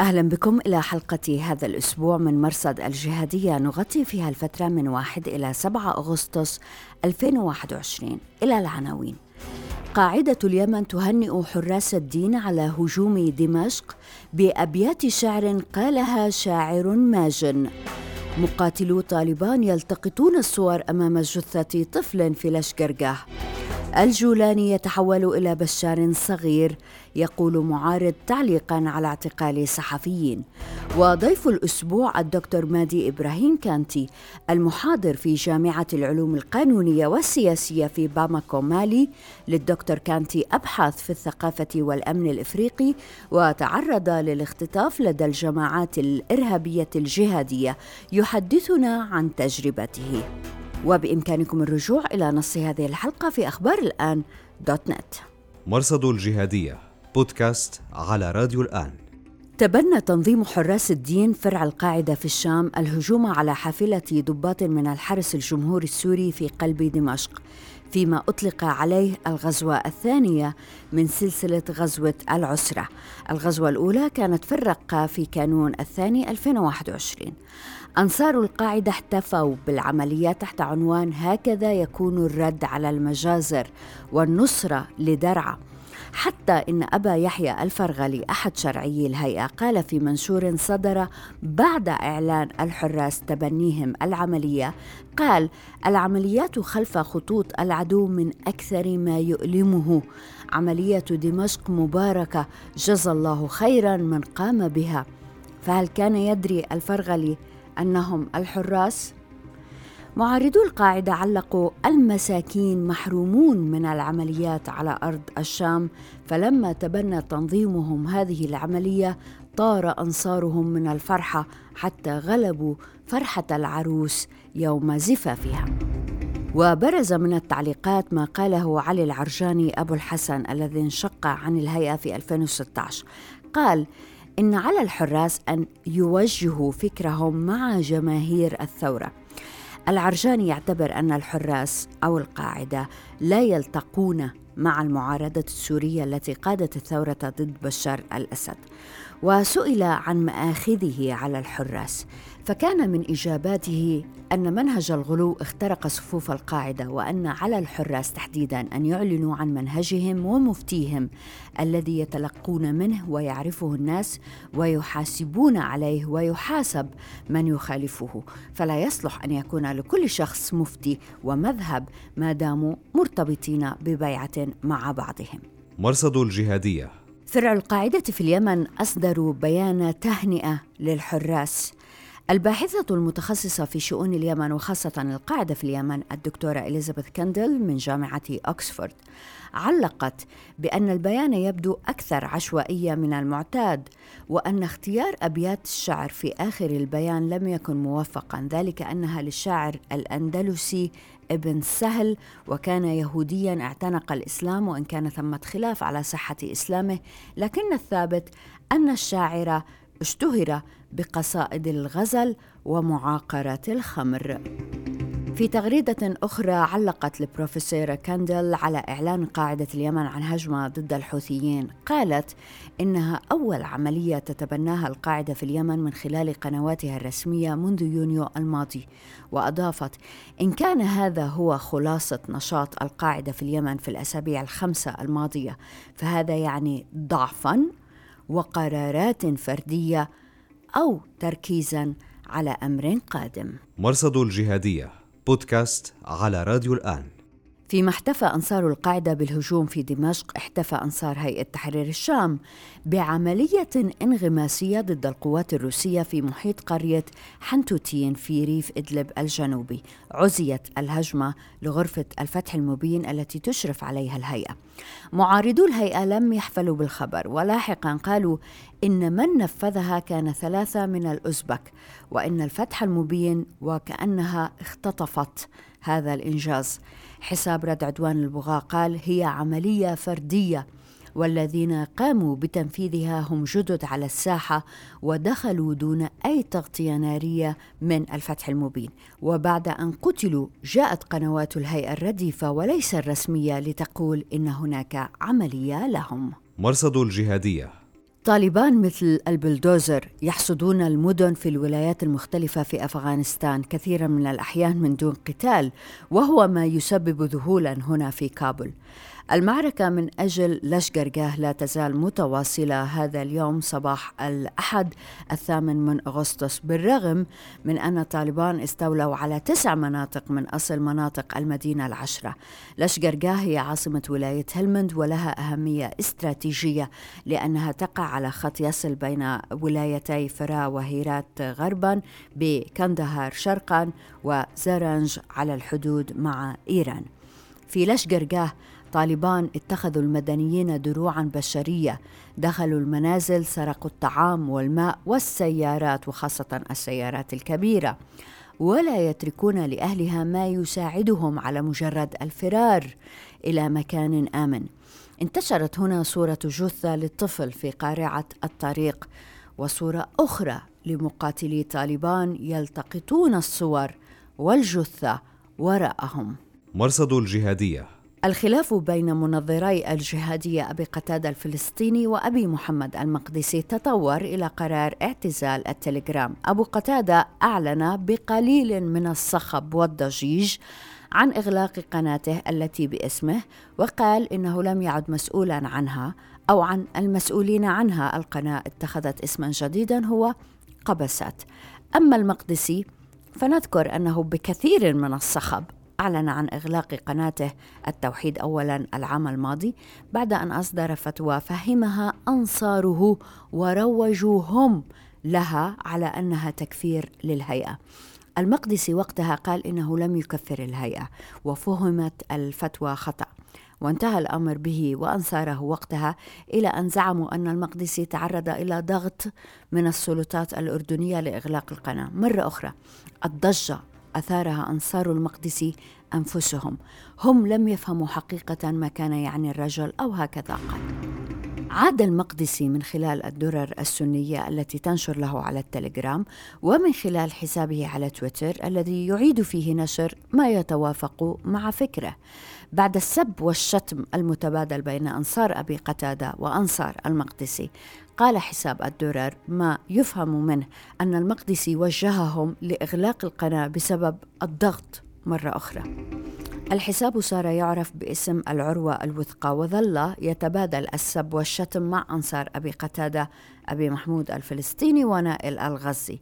أهلا بكم إلى حلقة هذا الأسبوع من مرصد الجهادية. نغطي فيها الفترة من 1 إلى 7 أغسطس 2021 إلى العناوين. قاعدة اليمن تهنئ حراس الدين على هجوم دمشق بأبيات شعر قالها شاعر ماجن. مقاتلو طالبان يلتقطون الصور أمام جثة طفل في لشقرقة الجولاني يتحول إلى بشار صغير يقول معارض تعليقا على اعتقال صحفيين. وضيف الأسبوع الدكتور مادي إبراهيم كانتي المحاضر في جامعة العلوم القانونية والسياسية في باماكو مالي للدكتور كانتي أبحث في الثقافة والأمن الإفريقي وتعرض للاختطاف لدى الجماعات الإرهابية الجهادية يحدثنا عن تجربته. وبإمكانكم الرجوع إلى نص هذه الحلقة في أخبار الآن دوت نت. مرصد الجهادية بودكاست على راديو الآن. تبنى تنظيم حراس الدين فرع القاعدة في الشام الهجوم على حافلة ضباط من الحرس الجمهوري السوري في قلب دمشق فيما أطلق عليه الغزوة الثانية من سلسلة غزوة العسرة. الغزوة الأولى كانت في الرقة في كانون الثاني 2021 أنصار القاعدة احتفوا بالعمليات تحت عنوان هكذا يكون الرد على المجازر والنصرة لدرعا حتى إن أبا يحيى الفرغلي أحد شرعي الهيئة قال في منشور صدر بعد إعلان الحراس تبنيهم العملية قال العمليات خلف خطوط العدو من أكثر ما يؤلمه. عملية دمشق مباركة جزى الله خيرا من قام بها فهل كان يدري الفرغلي أنهم الحراس؟ معارضو القاعدة علقوا المساكين محرومون من العمليات على أرض الشام فلما تبنى تنظيمهم هذه العملية طار أنصارهم من الفرحة حتى غلبوا فرحة العروس يوم زفافها وبرز من التعليقات ما قاله علي العرجاني أبو الحسن الذي انشق عن الهيئة في 2016 قال إن على الحراس أن يوجهوا فكرهم مع جماهير الثورة. العرجاني يعتبر أن الحراس أو القاعدة لا يلتقون مع المعارضة السورية التي قادت الثورة ضد بشار الأسد. وسئل عن مآخذه على الحراس. فكان من إجاباته أن منهج الغلو اخترق صفوف القاعدة وأن على الحراس تحديدا أن يعلنوا عن منهجهم ومفتيهم الذي يتلقون منه ويعرفه الناس ويحاسبون عليه ويحاسب من يخالفه. فلا يصلح أن يكون لكل شخص مفتي ومذهب ما داموا مرتبطين ببيعة مع بعضهم. مرصد الجهادية. فرع القاعدة في اليمن أصدروا بيان تهنئة للحراس الباحثة المتخصصة في شؤون اليمن وخاصة القاعدة في اليمن الدكتورة إليزابيث كندل من جامعة أكسفورد. علقت بأن البيان يبدو أكثر عشوائية من المعتاد وأن اختيار أبيات الشعر في آخر البيان لم يكن موفقا ذلك أنها للشاعر الأندلسي ابن سهل وكان يهوديا اعتنق الإسلام وإن كان ثمة خلاف على صحة إسلامه. لكن الثابت أن الشاعر اشتهر بقصائد الغزل ومعاقرة الخمر. في تغريدة أخرى علقت البروفيسورة كاندل على إعلان قاعدة اليمن عن هجمة ضد الحوثيين. قالت إنها أول عملية تتبناها القاعدة في اليمن من خلال قنواتها الرسمية منذ يونيو الماضي وأضافت إن كان هذا هو خلاصة نشاط القاعدة في اليمن في الأسابيع الخمسة الماضية فهذا يعني ضعفا وقرارات فردية أو تركيزا على أمر قادم. مرصد الجهادية بودكاست على راديو الآن. فيما احتفى أنصار القاعدة بالهجوم في دمشق احتفى أنصار هيئة تحرير الشام بعملية انغماسية ضد القوات الروسية في محيط قرية حنتوتين في ريف إدلب الجنوبي. عزيت الهجمة لغرفة الفتح المبين التي تشرف عليها الهيئة. معارضو الهيئة لم يحفلوا بالخبر ولاحقا قالوا إن من نفذها كان ثلاثة من الأزبك وإن الفتح المبين وكأنها اختطفت. هذا الإنجاز. حساب رد عدوان البغاة قال هي عملية فردية والذين قاموا بتنفيذها هم جدد على الساحة ودخلوا دون أي تغطية نارية من الفتح المبين. وبعد أن قتلوا جاءت قنوات الهيئة الرديفة وليس الرسمية لتقول إن هناك عملية لهم. مرصد الجهادية. طالبان مثل البلدوزر يحصدون المدن في الولايات المختلفة في أفغانستان كثيرا من الأحيان من دون قتال وهو ما يسبب ذهولا هنا في كابول المعركة من أجل لشقرقاه لا تزال متواصلة هذا اليوم صباح الأحد الثامن من أغسطس بالرغم من أن طالبان استولوا على تسع مناطق من أصل مناطق المدينة العشرة. لشقرقاه هي عاصمة ولاية هلمند ولها أهمية استراتيجية لأنها تقع على خط يصل بين ولايتي فرا وهيرات غربا بكندهار شرقا وزرنج على الحدود مع إيران. في لشقرقاه طالبان اتخذوا المدنيين دروعا بشرية دخلوا المنازل سرقوا الطعام والماء والسيارات وخاصة السيارات الكبيرة. ولا يتركون لأهلها ما يساعدهم على مجرد الفرار إلى مكان آمن. انتشرت هنا صورة جثة للطفل في قارعة الطريق وصورة أخرى لمقاتلي طالبان يلتقطون الصور والجثة وراءهم. مرصد الجهادية. الخلاف بين منظري الجهادية أبي قتادة الفلسطيني وأبي محمد المقدسي تطور إلى قرار اعتزال التليجرام. أبو قتادة أعلن بقليل من الصخب والضجيج عن إغلاق قناته التي باسمه وقال إنه لم يعد مسؤولا عنها أو عن المسؤولين عنها. القناة اتخذت اسما جديدا هو قبست أما المقدسي فنذكر أنه بكثير من الصخب أعلن عن إغلاق قناته التوحيد أولا العام الماضي بعد أن أصدر فتوى فهمها أنصاره وروجوا هم لها على أنها تكفير للهيئة. المقدسي وقتها قال إنه لم يكفر الهيئة وفهمت الفتوى خطأ. وانتهى الأمر به وأنصاره وقتها إلى أن زعموا أن المقدسي تعرض إلى ضغط من السلطات الأردنية لإغلاق القناة. مرة أخرى الضجة أثارها أنصار المقدسي أنفسهم. هم لم يفهموا حقيقة ما كان يعني الرجل أو هكذا قال. عاد المقدسي من خلال الدرر السنية التي تنشر له على التليجرام ومن خلال حسابه على تويتر الذي يعيد فيه نشر ما يتوافق مع فكره. بعد السب والشتم المتبادل بين أنصار أبي قتادة وأنصار المقدسي. قال حساب الدرر ما يفهم منه أن المقدسي وجههم لإغلاق القناة بسبب الضغط مرة أخرى. الحساب صار يعرف باسم العروة الوثقى وظل يتبادل السب والشتم مع أنصار أبي قتادة أبي محمود الفلسطيني ونائل الغزي.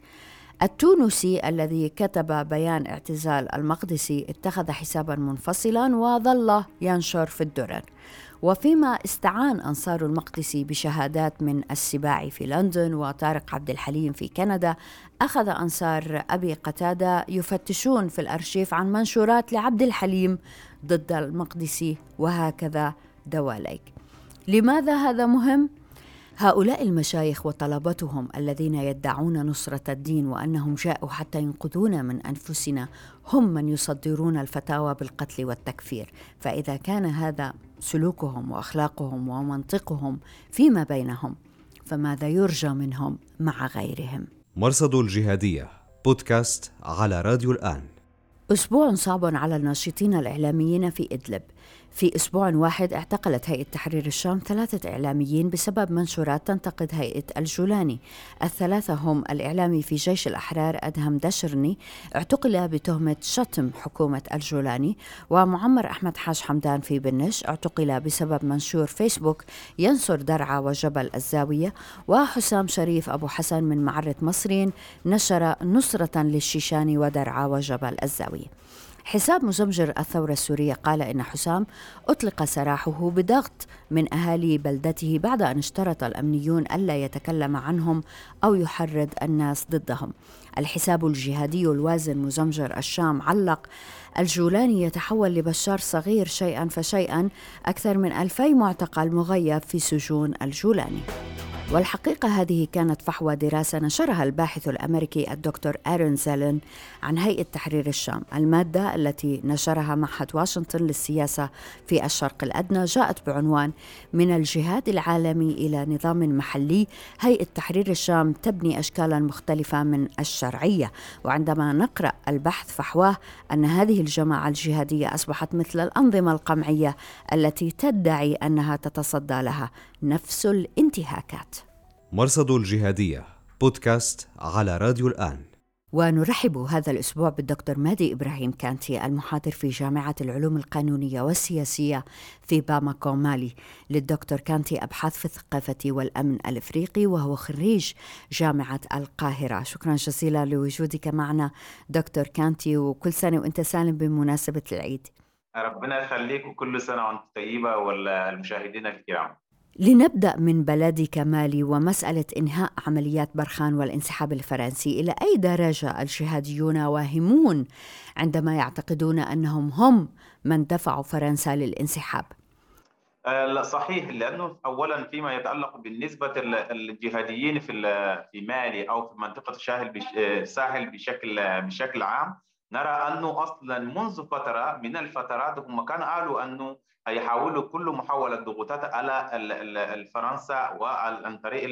التونسي الذي كتب بيان اعتزال المقدسي اتخذ حسابا منفصلا وظل ينشر في الدرر وفيما استعان أنصار المقدسي بشهادات من السباعي في لندن وطارق عبد الحليم في كندا أخذ أنصار أبي قتادة يفتشون في الأرشيف عن منشورات لعبد الحليم ضد المقدسي وهكذا دواليك لماذا هذا مهم؟ هؤلاء المشايخ وطلبتهم الذين يدعون نصرة الدين وأنهم جاءوا حتى ينقذونا من أنفسنا هم من يصدرون الفتاوى بالقتل والتكفير. فإذا كان هذا سلوكهم وأخلاقهم ومنطقهم فيما بينهم فماذا يرجى منهم مع غيرهم؟ مرصد الجهادية بودكاست على راديو الآن. أسبوع صعب على الناشطين الإعلاميين في إدلب. في أسبوع واحد اعتقلت هيئة تحرير الشام ثلاثة إعلاميين بسبب منشورات تنتقد هيئة الجولاني. الثلاثة هم الإعلامي في جيش الأحرار أدهم دشرني اعتقل بتهمة شتم حكومة الجولاني ومعمر أحمد حاج حمدان في بنش اعتقل بسبب منشور فيسبوك ينصر درعا وجبل الزاوية وحسام شريف أبو حسن من معرة مصرين نشر نصرة للشيشاني ودرعا وجبل الزاوية. حساب مزمجر الثورة السورية قال إن حسام أطلق سراحه بضغط من أهالي بلدته بعد أن اشترط الأمنيون ألا يتكلم عنهم أو يحرض الناس ضدهم. الحساب الجهادي الوازن مزمجر الشام علق. الجولاني يتحول لبشار صغير شيئا فشيئا. أكثر من ألفي معتقل مغيب في سجون الجولاني. والحقيقة هذه كانت فحوى دراسة نشرها الباحث الأمريكي الدكتور آرون زيلن عن هيئة تحرير الشام. المادة التي نشرها معهد واشنطن للسياسة في الشرق الأدنى جاءت بعنوان من الجهاد العالمي إلى نظام محلي هيئة تحرير الشام تبني أشكالا مختلفة من الشرعية وعندما نقرأ البحث فحواه أن هذه الجماعة الجهادية أصبحت مثل الأنظمة القمعية التي تدعي أنها تتصدى لها. نفس الانتهاكات. مرصد الجهادية بودكاست على راديو الآن. ونرحب هذا الأسبوع بالدكتور مادي إبراهيم كانتي المحاضر في جامعة العلوم القانونية والسياسية في باماكو مالي للدكتور كانتي أبحاث في الثقافة والأمن الإفريقي وهو خريج جامعة القاهرة. شكرا جزيلا لوجودك معنا دكتور كانتي وكل سنة وأنت سالم بمناسبة العيد. ربنا يخليك وكل سنة وأنت طيبة والمشاهدين الكرام. لنبدأ من بلدك مالي ومسألة إنهاء عمليات برخان والانسحاب الفرنسي إلى أي درجة الجهاديون واهمون عندما يعتقدون أنهم هم من دفعوا فرنسا للانسحاب. لا صحيح لأنه اولا فيما يتعلق بالنسبة الجهاديين في في مالي أو في منطقة الساحل الساحل بشكل بشكل عام نرى أنه أصلا منذ فترة من الفترات هم كانوا قالوا أنه هيحاولوا كل محاولة ضغوطات على فرنسا وعن طريق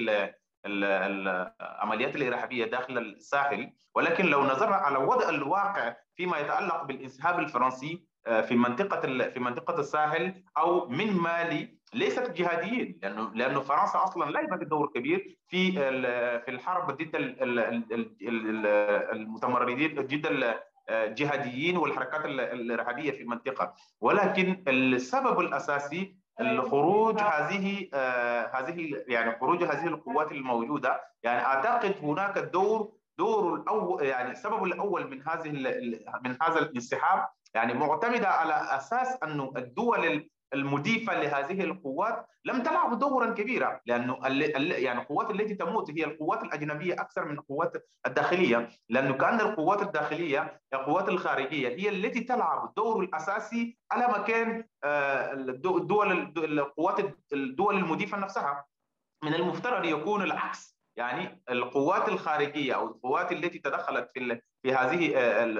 العمليات الإرهابية داخل الساحل. ولكن لو نظرنا على وضع الواقع فيما يتعلق بالانسحاب الفرنسي في منطقة في منطقة الساحل أو من مالي ليست جهاديين لأنه لأنه فرنسا أصلا لعبت دور كبير في في الحرب ضد المتمردين ضد الجهاديين والحركات الإرهابية في المنطقة. ولكن السبب الأساسي الخروج هذه هذه يعني خروج هذه القوات الموجودة. يعني أعتقد هناك دور دور الأول يعني السبب الأول من هذه من هذا الانسحاب يعني معتمدة على أساس أنه الدول المضيفة لهذه القوات لم تلعب دورا كبيرا لأنه يعني القوات التي تموت هي القوات الأجنبية أكثر من القوات الداخلية لأنه كأن القوات الداخلية القوات الخارجية هي التي تلعب الدور الأساسي على مكان الدول القوات الدول المضيفة نفسها. من المفترض يكون العكس. يعني القوات الخارجية أو القوات التي تدخلت في في هذه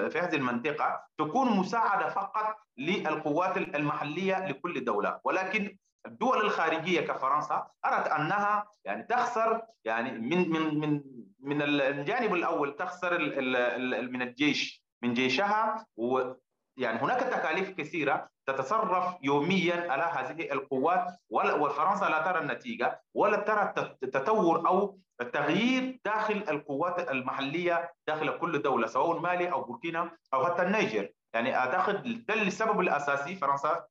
في هذه المنطقة تكون مساعدة فقط للقوات المحلية لكل دولة. ولكن الدول الخارجية كفرنسا أرت أنها يعني تخسر يعني من من من من الجانب الأول تخسر من الجيش من جيشها يعني هناك تكاليف كثيرة تتصرف يوميا على هذه القوات وفرنسا لا ترى النتيجة ولا ترى التطور أو التغيير داخل القوات المحلية داخل كل دولة سواء مالي أو بوركينا أو حتى النيجر. يعني أعتقد ده السبب الأساسي فرنسا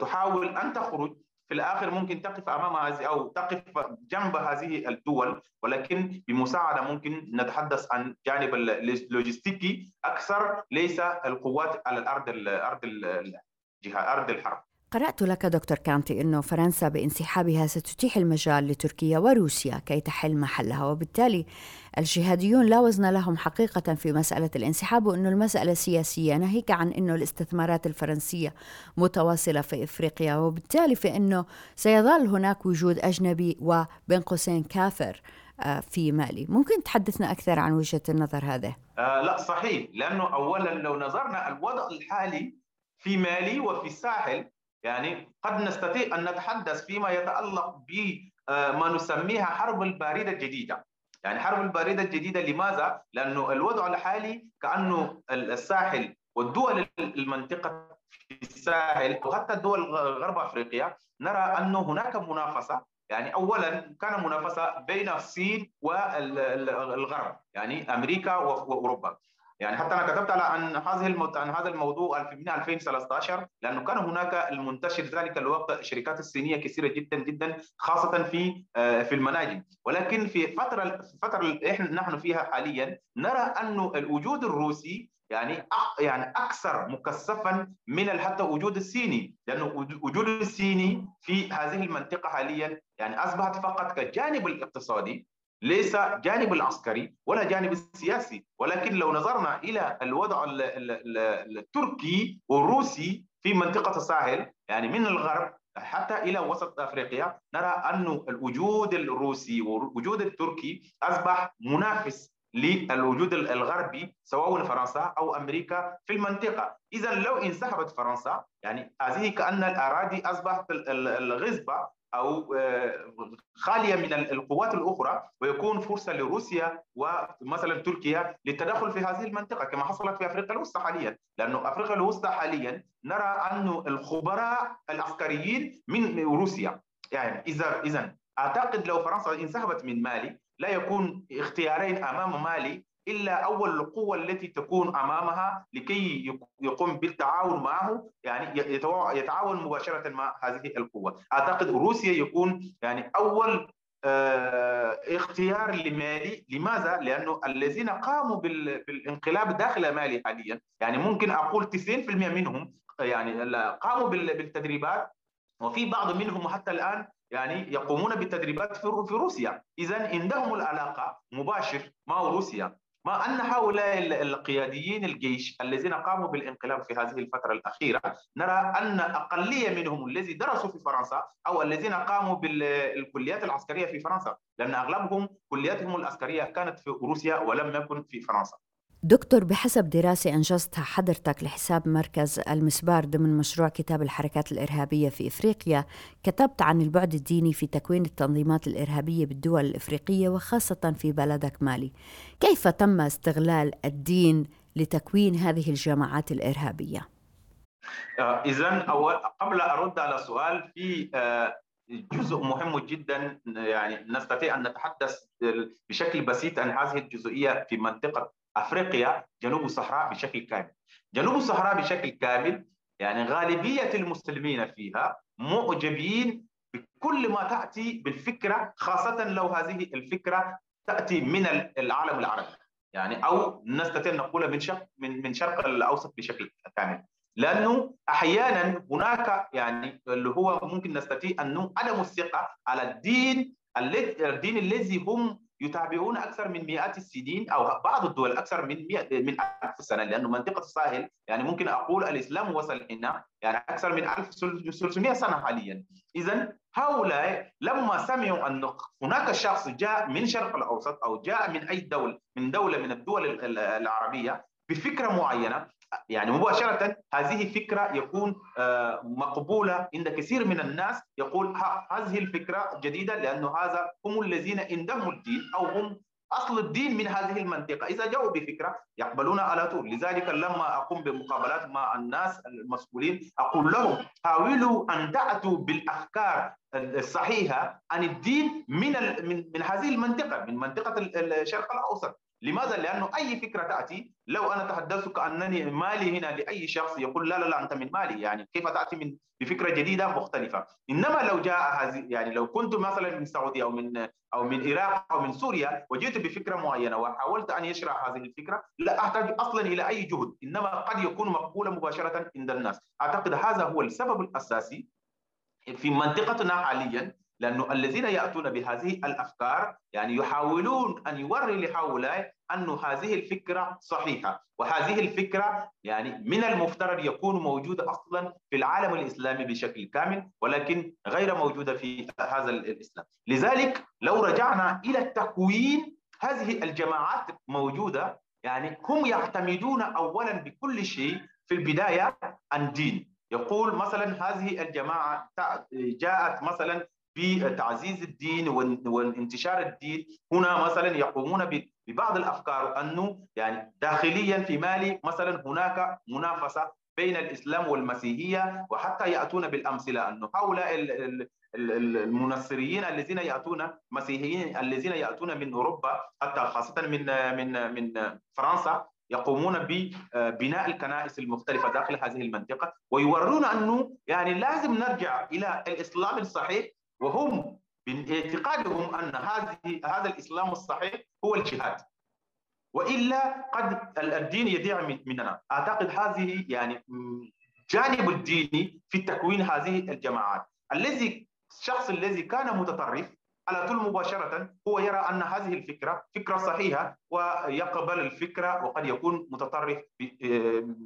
تحاول أن تخرج في الآخر ممكن تقف أمام هذه أو تقف جنب هذه الدول ولكن بمساعدة ممكن نتحدث عن جانب اللوجستيكي أكثر ليس القوات على الأرض الأرض الجهه أرض الحرب. قرأت لك دكتور كانتي أنه فرنسا بانسحابها ستتيح المجال لتركيا وروسيا كي تحل محلها وبالتالي الجهاديون لا وزن لهم حقيقة في مسألة الانسحاب وأنه المسألة سياسية ناهيك عن أنه الاستثمارات الفرنسية متواصلة في إفريقيا وبالتالي في أنه سيظل هناك وجود أجنبي وبين قوسين كافر في مالي ممكن تحدثنا أكثر عن وجهة النظر هذا؟ آه لا صحيح لأنه أولا لو نظرنا الوضع الحالي في مالي وفي الساحل يعني قد نستطيع أن نتحدث فيما يتعلق بما نسميها حرب الباردة الجديدة. يعني حرب الباردة الجديدة لماذا؟ لأنه الوضع الحالي كأنه الساحل والدول المنطقة في الساحل وحتى الدول غرب أفريقيا نرى انه هناك منافسة. يعني اولا كان منافسة بين الصين والغرب يعني أمريكا واوروبا يعني حتى أنا كتبت على عن هذه الموضوع عن هذا الموضوع في 2013 لأنه كان هناك المنتشر ذلك الوقت الشركات الصينية كثيرة جدا جدا خاصة في آه، في المناجم. ولكن في فترة الفترة اللي إحنا نحن فيها حاليا نرى انه الوجود الروسي يعني يعني أكثر مكثفا من حتى وجود الصيني. لأنه وجود الصيني في هذه المنطقة حاليا يعني أصبحت فقط كجانب الاقتصادي ليس جانب العسكري ولا جانب السياسي. ولكن لو نظرنا إلى الوضع التركي والروسي في منطقة الساحل يعني من الغرب حتى إلى وسط أفريقيا نرى أن الوجود الروسي ووجود التركي أصبح منافس للوجود الغربي سواء فرنسا أو أمريكا في المنطقة، اذا لو انسحبت فرنسا يعني هذه كأن الأراضي أصبحت الغصبه أو آه، خالية من القوات الأخرى ويكون فرصة لروسيا ومثلا تركيا للتدخل في هذه المنطقة كما حصلت في أفريقيا الوسطى حاليا. لأنه أفريقيا الوسطى حاليا نرى أن الخبراء العسكريين من روسيا يعني إذا اذا أعتقد لو فرنسا انسحبت من مالي لا يكون اختيارين أمام مالي إلا أول القوة التي تكون أمامها لكي يقوم بالتعاون معه يعني يتعاون مباشرة مع هذه القوة. أعتقد روسيا يكون يعني أول آه، اختيار لمالي. لماذا؟ لأنه الذين قاموا بالانقلاب داخل مالي حاليا يعني ممكن أقول 90% منهم يعني قاموا بالتدريبات. وفي بعض منهم حتى الآن يعني يقومون بالتدريبات في روسيا. اذا عندهم العلاقة مباشر مع روسيا. ما أن هؤلاء القياديين الجيش الذين قاموا بالانقلاب في هذه الفترة الأخيرة نرى أن أقلية منهم الذي درسوا في فرنسا أو الذين قاموا بالكليات العسكرية في فرنسا لأن أغلبهم كلياتهم العسكرية كانت في روسيا ولم يكن في فرنسا. دكتور بحسب دراسة أنجزتها حضرتك لحساب مركز المسبار ضمن مشروع كتاب الحركات الإرهابية في إفريقيا كتبت عن البعد الديني في تكوين التنظيمات الإرهابية بالدول الإفريقية وخاصة في بلدك مالي كيف تم استغلال الدين لتكوين هذه الجماعات الإرهابية؟ آه، إذا قبل أرد على سؤال في آه، جزء مهم جدا يعني نستطيع أن نتحدث بشكل بسيط عن هذه الجزئية في منطقة أفريقيا جنوب الصحراء بشكل كامل. جنوب الصحراء بشكل كامل يعني غالبية المسلمين فيها معجبين بكل ما تأتي بالفكرة خاصة لو هذه الفكرة تأتي من العالم العربي. يعني أو نستطيع نقول من شرق من من شرق الأوسط بشكل كامل. لأنه أحيانا هناك يعني اللي هو ممكن نستطيع انه عدم الثقة على الدين الدين الذي هم يتابعون أكثر من مئات السنين أو بعض الدول أكثر من من ألف سنة لأنه منطقة الساحل يعني ممكن أقول الإسلام وصل هنا يعني أكثر من 1300 سنة حاليا. اذا هؤلاء لما سمعوا أن هناك شخص جاء من شرق الأوسط أو جاء من أي دوله من دولة من الدول العربية بفكرة معينة يعني مباشرة هذه فكرة يكون آه، مقبولة عند كثير من الناس يقول هذه الفكرة جديدة لأنه هذا هم الذين عندهم الدين أو هم أصل الدين من هذه المنطقة، إذا جاءوا بفكرة يقبلون على طول، لذلك لما أقوم بمقابلات مع الناس المسؤولين أقول لهم حاولوا أن تأتوا بالأفكار الصحيحة عن الدين من من هذه المنطقة، من منطقة الشرق الأوسط، لماذا؟ لأنه أي فكرة تأتي لو أنا تحدثت كانني مالي هنا لأي شخص يقول لا لا لا أنت من مالي يعني كيف تأتي من بفكرة جديدة مختلفة؟ إنما لو جاء هذه يعني لو كنت مثلا من السعوديه أو من أو من العراق أو من سوريا وجئت بفكرة معينة وحاولت أن يشرح هذه الفكرة لا أحتاج أصلا إلى أي جهد إنما قد يكون مقبولا مباشرة عند الناس. أعتقد هذا هو السبب الأساسي في منطقتنا حاليا. لأنه الذين يأتون بهذه الأفكار يعني يحاولون أن يوري لهؤلاء أن هذه الفكرة صحيحة. وهذه الفكرة يعني من المفترض يكون موجودة أصلا في العالم الإسلامي بشكل كامل ولكن غير موجودة في هذا الإسلام. لذلك لو رجعنا إلى تكوين هذه الجماعات موجودة يعني هم يعتمدون أولا بكل شيء في البداية الدين يقول مثلا هذه الجماعة جاءت مثلا بتعزيز الدين وانتشار الدين. هنا مثلا يقومون ببعض الأفكار أنه يعني داخليا في مالي مثلا هناك منافسة بين الإسلام والمسيحية وحتى يأتون بالأمثلة أنه هؤلاء المنصريين الذين يأتون مسيحيين الذين يأتون من أوروبا حتى خاصة من من من فرنسا يقومون ببناء الكنائس المختلفة داخل هذه المنطقة ويورون أنه يعني لازم نرجع إلى الإسلام الصحيح وهم باعتقادهم أن هذه هذا الإسلام الصحيح هو الجهاد. وإلا قد الدين يضيع مننا. أعتقد هذه يعني جانب الديني في تكوين هذه الجماعات. الذي الشخص الذي كان متطرف على طول مباشرة هو يرى أن هذه الفكرة فكرة صحيحة ويقبل الفكرة وقد يكون متطرف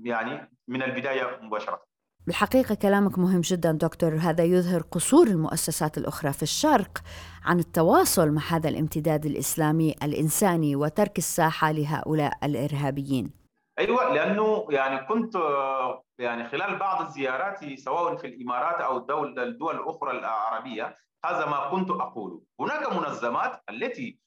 يعني من البداية مباشرة. بالحقيقة كلامك مهم جدا دكتور. هذا يظهر قصور المؤسسات الأخرى في الشرق عن التواصل مع هذا الامتداد الإسلامي الإنساني وترك الساحة لهؤلاء الإرهابيين. أيوة لأنه يعني كنت يعني خلال بعض الزيارات سواء في الإمارات أو الدول, الدول الأخرى العربية هذا ما كنت أقوله. هناك منظمات التي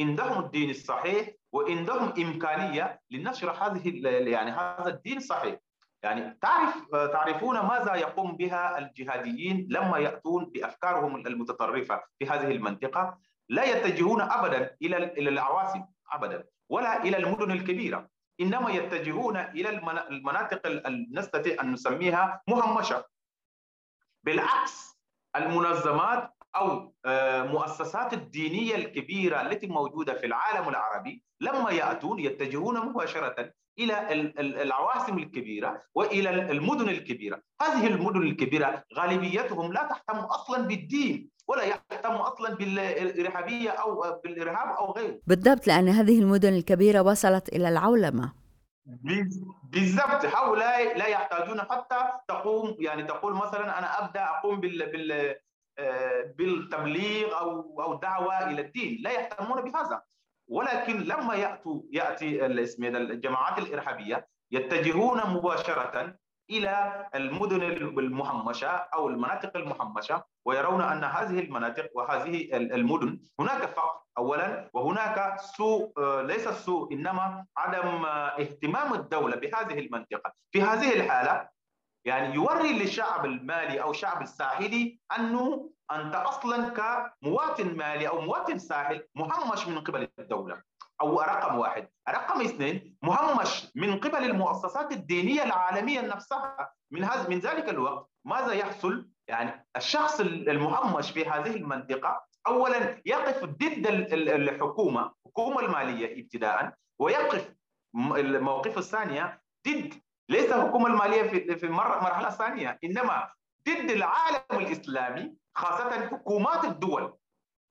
عندهم الدين الصحيح وعندهم إمكانية لنشر هذه يعني هذا الدين الصحيح. يعني تعرف تعرفون ماذا يقوم بها الجهاديين لما يأتون بأفكارهم المتطرفة في هذه المنطقة؟ لا يتجهون ابدا إلى إلى العواصم ابدا ولا إلى المدن الكبيرة. إنما يتجهون إلى المناطق نستطيع أن نسميها مهمشة. بالعكس المنظمات أو مؤسسات الدينية الكبيرة التي موجودة في العالم العربي لما يأتون يتجهون مباشرة إلى العواصم الكبيرة وإلى المدن الكبيرة، هذه المدن الكبيرة غالبيتهم لا تهتم أصلا بالدين ولا يهتم أصلا بالإرهابية أو بالإرهاب أو غيره. بالضبط لأن هذه المدن الكبيرة وصلت إلى العولمة. بالضبط هؤلاء لا يحتاجون حتى تقوم يعني تقول مثلا أنا أبدأ أقوم بال بال بالتبليغ أو أو دعوة إلى الدين، لا يهتمون بهذا. ولكن لما ياتوا يأتي الجماعات الإرهابية يتجهون مباشرة إلى المدن المهمشه أو المناطق المهمشه ويرون أن هذه المناطق وهذه المدن هناك فقر اولا وهناك سوء ليس السوء إنما عدم اهتمام الدولة بهذه المنطقة. في هذه الحالة يعني يوري للشعب المالي أو الشعب الساحلي أنه أنت أصلا كمواطن مالي أو مواطن ساحل مهمش من قبل الدولة أو رقم واحد، رقم اثنين مهمش من قبل المؤسسات الدينية العالمية نفسها. من هذا من ذلك الوقت ماذا يحصل؟ يعني الشخص المهمش في هذه المنطقة اولا يقف ضد الحكومة، الحكومة المالية ابتداء ويقف الموقف الثانية ضد ليس الحكومة المالية في المرحله الثانية إنما ضد العالم الإسلامي. خاصة حكومات الدول.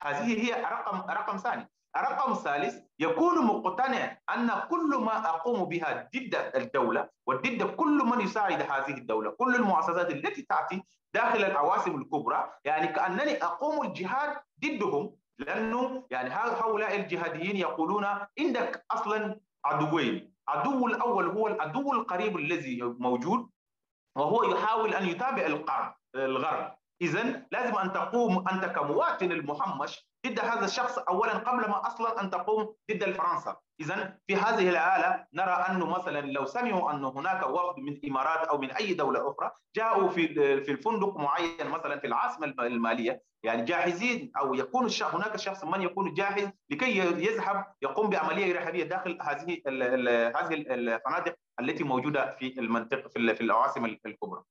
هذه هي رقم رقم ثاني. رقم ثالث يكون مقتنع أن كل ما أقوم بها ضد الدولة وضد كل من يساعد هذه الدولة كل المؤسسات التي تأتي داخل العواصم الكبرى يعني كأنني أقوم الجهاد ضدهم. لأنه يعني هؤلاء الجهاديين يقولون عندك أصلا عدوين العدو الأول هو العدو القريب الذي موجود وهو يحاول أن يتابع الغرب الغرب. اذا لازم أن تقوم أنت كمواطن المهمش ضد هذا الشخص اولا قبل ما أصلا أن تقوم ضد فرنسا اذا في هذه الحاله نرى أنه مثلا لو سمعوا أن هناك وفد من الإمارات أو من أي دولة أخرى جاءوا في في الفندق معين مثلا في العاصمة المالية يعني جاهزين أو يكون الشخص هناك شخص من يكون جاهز لكي يذهب يقوم بعملية إرهابية داخل هذه هذه الفنادق التي موجودة في المنطقة في العواصم الكبرى.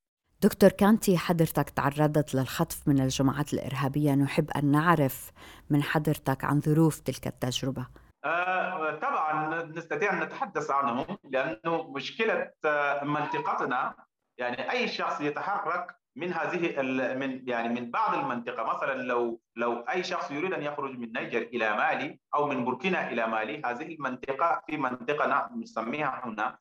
دكتور كانتي حضرتك تعرضت للخطف من الجماعات الإرهابية نحب أن نعرف من حضرتك عن ظروف تلك التجربة. آه طبعا نستطيع أن نتحدث عنهم لأنه مشكلة منطقتنا يعني أي شخص يتحرك من هذه من يعني من بعض المنطقة مثلا لو لو أي شخص يريد أن يخرج من نيجر إلى مالي أو من بوركينا إلى مالي هذه المنطقة في منطقة نسميها هنا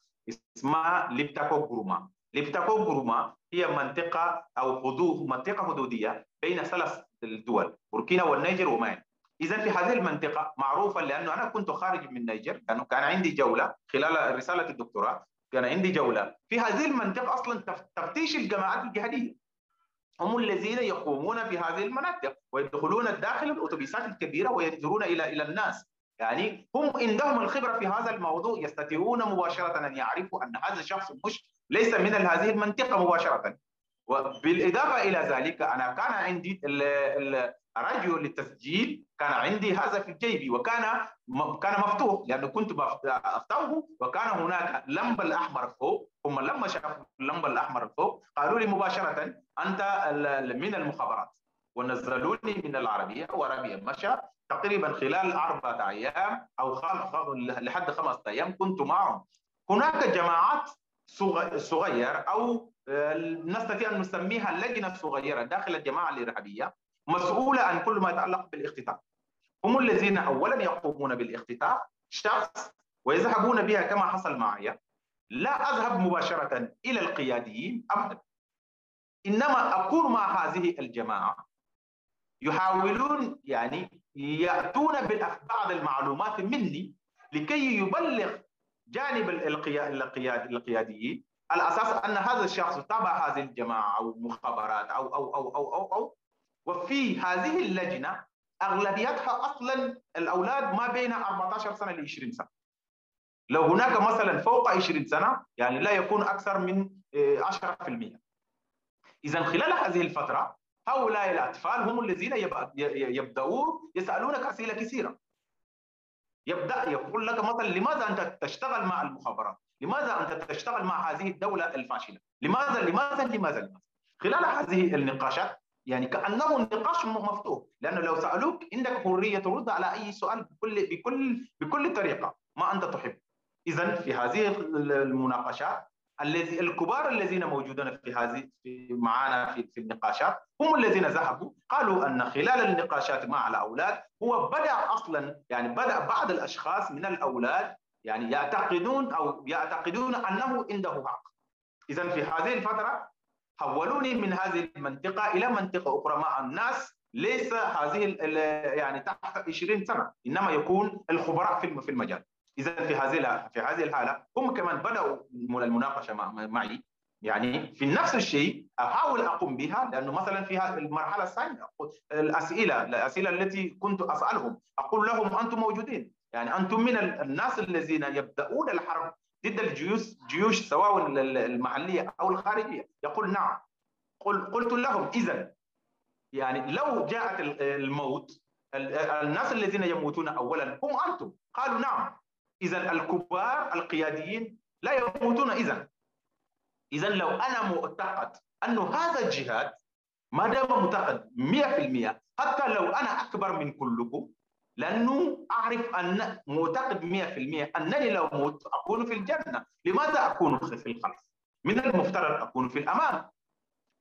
اسمها ليبتاكو غورما ليبتاكو غورما هي منطقة أو حدود منطقة حدودية بين ثلاث الدول بوركينا والنيجر ومالي. اذا في هذه المنطقة معروفة لأنه أنا كنت خارج من النيجر لأنه كان عندي جولة خلال رسالة الدكتوراه كان عندي جولة. في هذه المنطقة أصلا تفتيش الجماعات الجهادية. هم الذين يقومون بهذه المناطق ويدخلون داخل الأتوبيسات الكبيرة وينظرون إلى إلى الناس. يعني هم عندهم الخبرة في هذا الموضوع يستطيعون مباشرة أن يعرفوا أن هذا الشخص مش ليس من هذه المنطقة مباشرة. وبالإضافة إلى ذلك أنا كان عندي ارجو للتسجيل كان عندي هذا في جيبي وكان كان مفتوح لأنه كنت افتحه وكان هناك اللمبه الأحمر فوق هم لما شافوا اللمبة الأحمر فوق قالوا لي مباشرة أنت من المخابرات. ونزلوني من العربية وعربية مشى تقريبا خلال أربعة أيام أو لحد خمسة أيام كنت معهم. هناك جماعات صغير أو آه، نستطيع أن نسميها لجنة صغيرة داخل الجماعة الإرهابية مسؤولة عن كل ما يتعلق بالاختطاف هم الذين أولا يقومون بالاختطاف شخص ويذهبون بها كما حصل معي. لا أذهب مباشرة إلى القياديين أبدا. إنما أكون مع هذه الجماعة. يحاولون يعني يأتون ببعض المعلومات مني لكي يبلغ جانب القياد القياديين على أساس أن هذا الشخص تابع هذه الجماعة أو المخابرات أو أو أو أو أو, أو وفي هذه اللجنة أغلبيتها أصلا الأولاد ما بين 14 سنة ل 20 سنة. لو هناك مثلا فوق 20 سنة يعني لا يكون أكثر من 10%. اذا خلال هذه الفترة هؤلاء الأطفال هم الذين يبدأون يسألونك أسئلة كثيرة يبدأ يقول لك مثلا لماذا أنت تشتغل مع المخابرات؟ لماذا أنت تشتغل مع هذه الدولة الفاشلة؟ لماذا لماذا لماذا, لماذا؟ خلال هذه النقاشات يعني كأنه نقاش مفتوح. لأنه لو سألوك عندك حرية ترد على أي سؤال بكل بكل بكل طريقة ما أنت تحب. اذا في هذه المناقشات الذي الكبار الذين موجودون في هذه في معنا في, في النقاشات هم الذين ذهبوا قالوا أن خلال النقاشات مع الأولاد هو بدأ أصلا يعني بدأ بعض الأشخاص من الأولاد يعني يعتقدون أو يعتقدون أنه عنده حق. اذا في هذه الفترة حولوني من هذه المنطقة إلى منطقة أخرى مع الناس ليس هذه يعني تحت 20 سنة إنما يكون الخبراء في المجال. إذا في هذه في هذه الحالة هم كمان بدأوا المناقشة معي. يعني في نفس الشيء أحاول أقوم بها لأنه مثلا في المرحلة الثانية الأسئلة الأسئلة التي كنت أسألهم. أقول لهم أنتم موجودين. يعني أنتم من الناس الذين يبدأون الحرب ضد الجيوش جيوش سواء المحلية أو الخارجية. يقول نعم. قلت لهم اذا يعني لو جاءت الموت الناس الذين يموتون اولا هم أنتم. قالوا نعم. اذا الكبار القياديين لا يموتون اذا اذا لو أنا معتقد انه هذا الجهاد ما دام معتقد 100% حتى لو أنا أكبر من كلكم لأنه أعرف أن معتقد 100% أنني لو مت أكون في الجنة، لماذا أكون في الخلف؟ من المفترض أكون في الامام.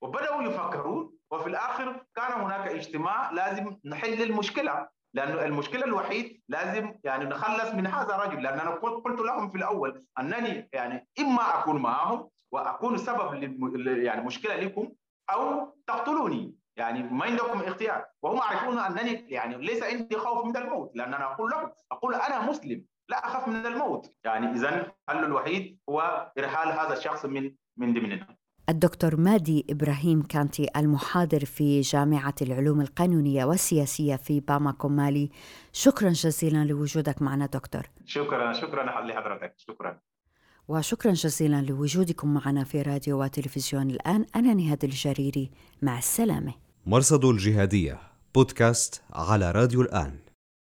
وبدأوا يفكرون وفي الآخر كان هناك اجتماع لازم نحل المشكلة لأنه المشكلة الوحيد لازم يعني نخلص من هذا الرجل لأن أنا قلت لهم في الأول أنني يعني إما أكون معهم وأكون سبب يعني مشكلة لكم أو تقتلوني. يعني ما عندكم اختيار. وهم يعرفون أنني يعني ليس عندي خوف من الموت لأن أنا أقول لهم أقول أنا مسلم لا أخاف من الموت. يعني اذا الحل الوحيد هو إرحال هذا الشخص من من ضمننا. الدكتور مادي إبراهيم كانتي المحاضر في جامعة العلوم القانونية والسياسية في باماكو مالي. شكرا جزيلا لوجودك معنا دكتور. شكرا شكرا لحضرتك شكرا. وشكرا جزيلا لوجودكم معنا في راديو وتلفزيون الآن. أنا نهاد الجريري. مع السلامة. مرصد الجهادية بودكاست على راديو الآن.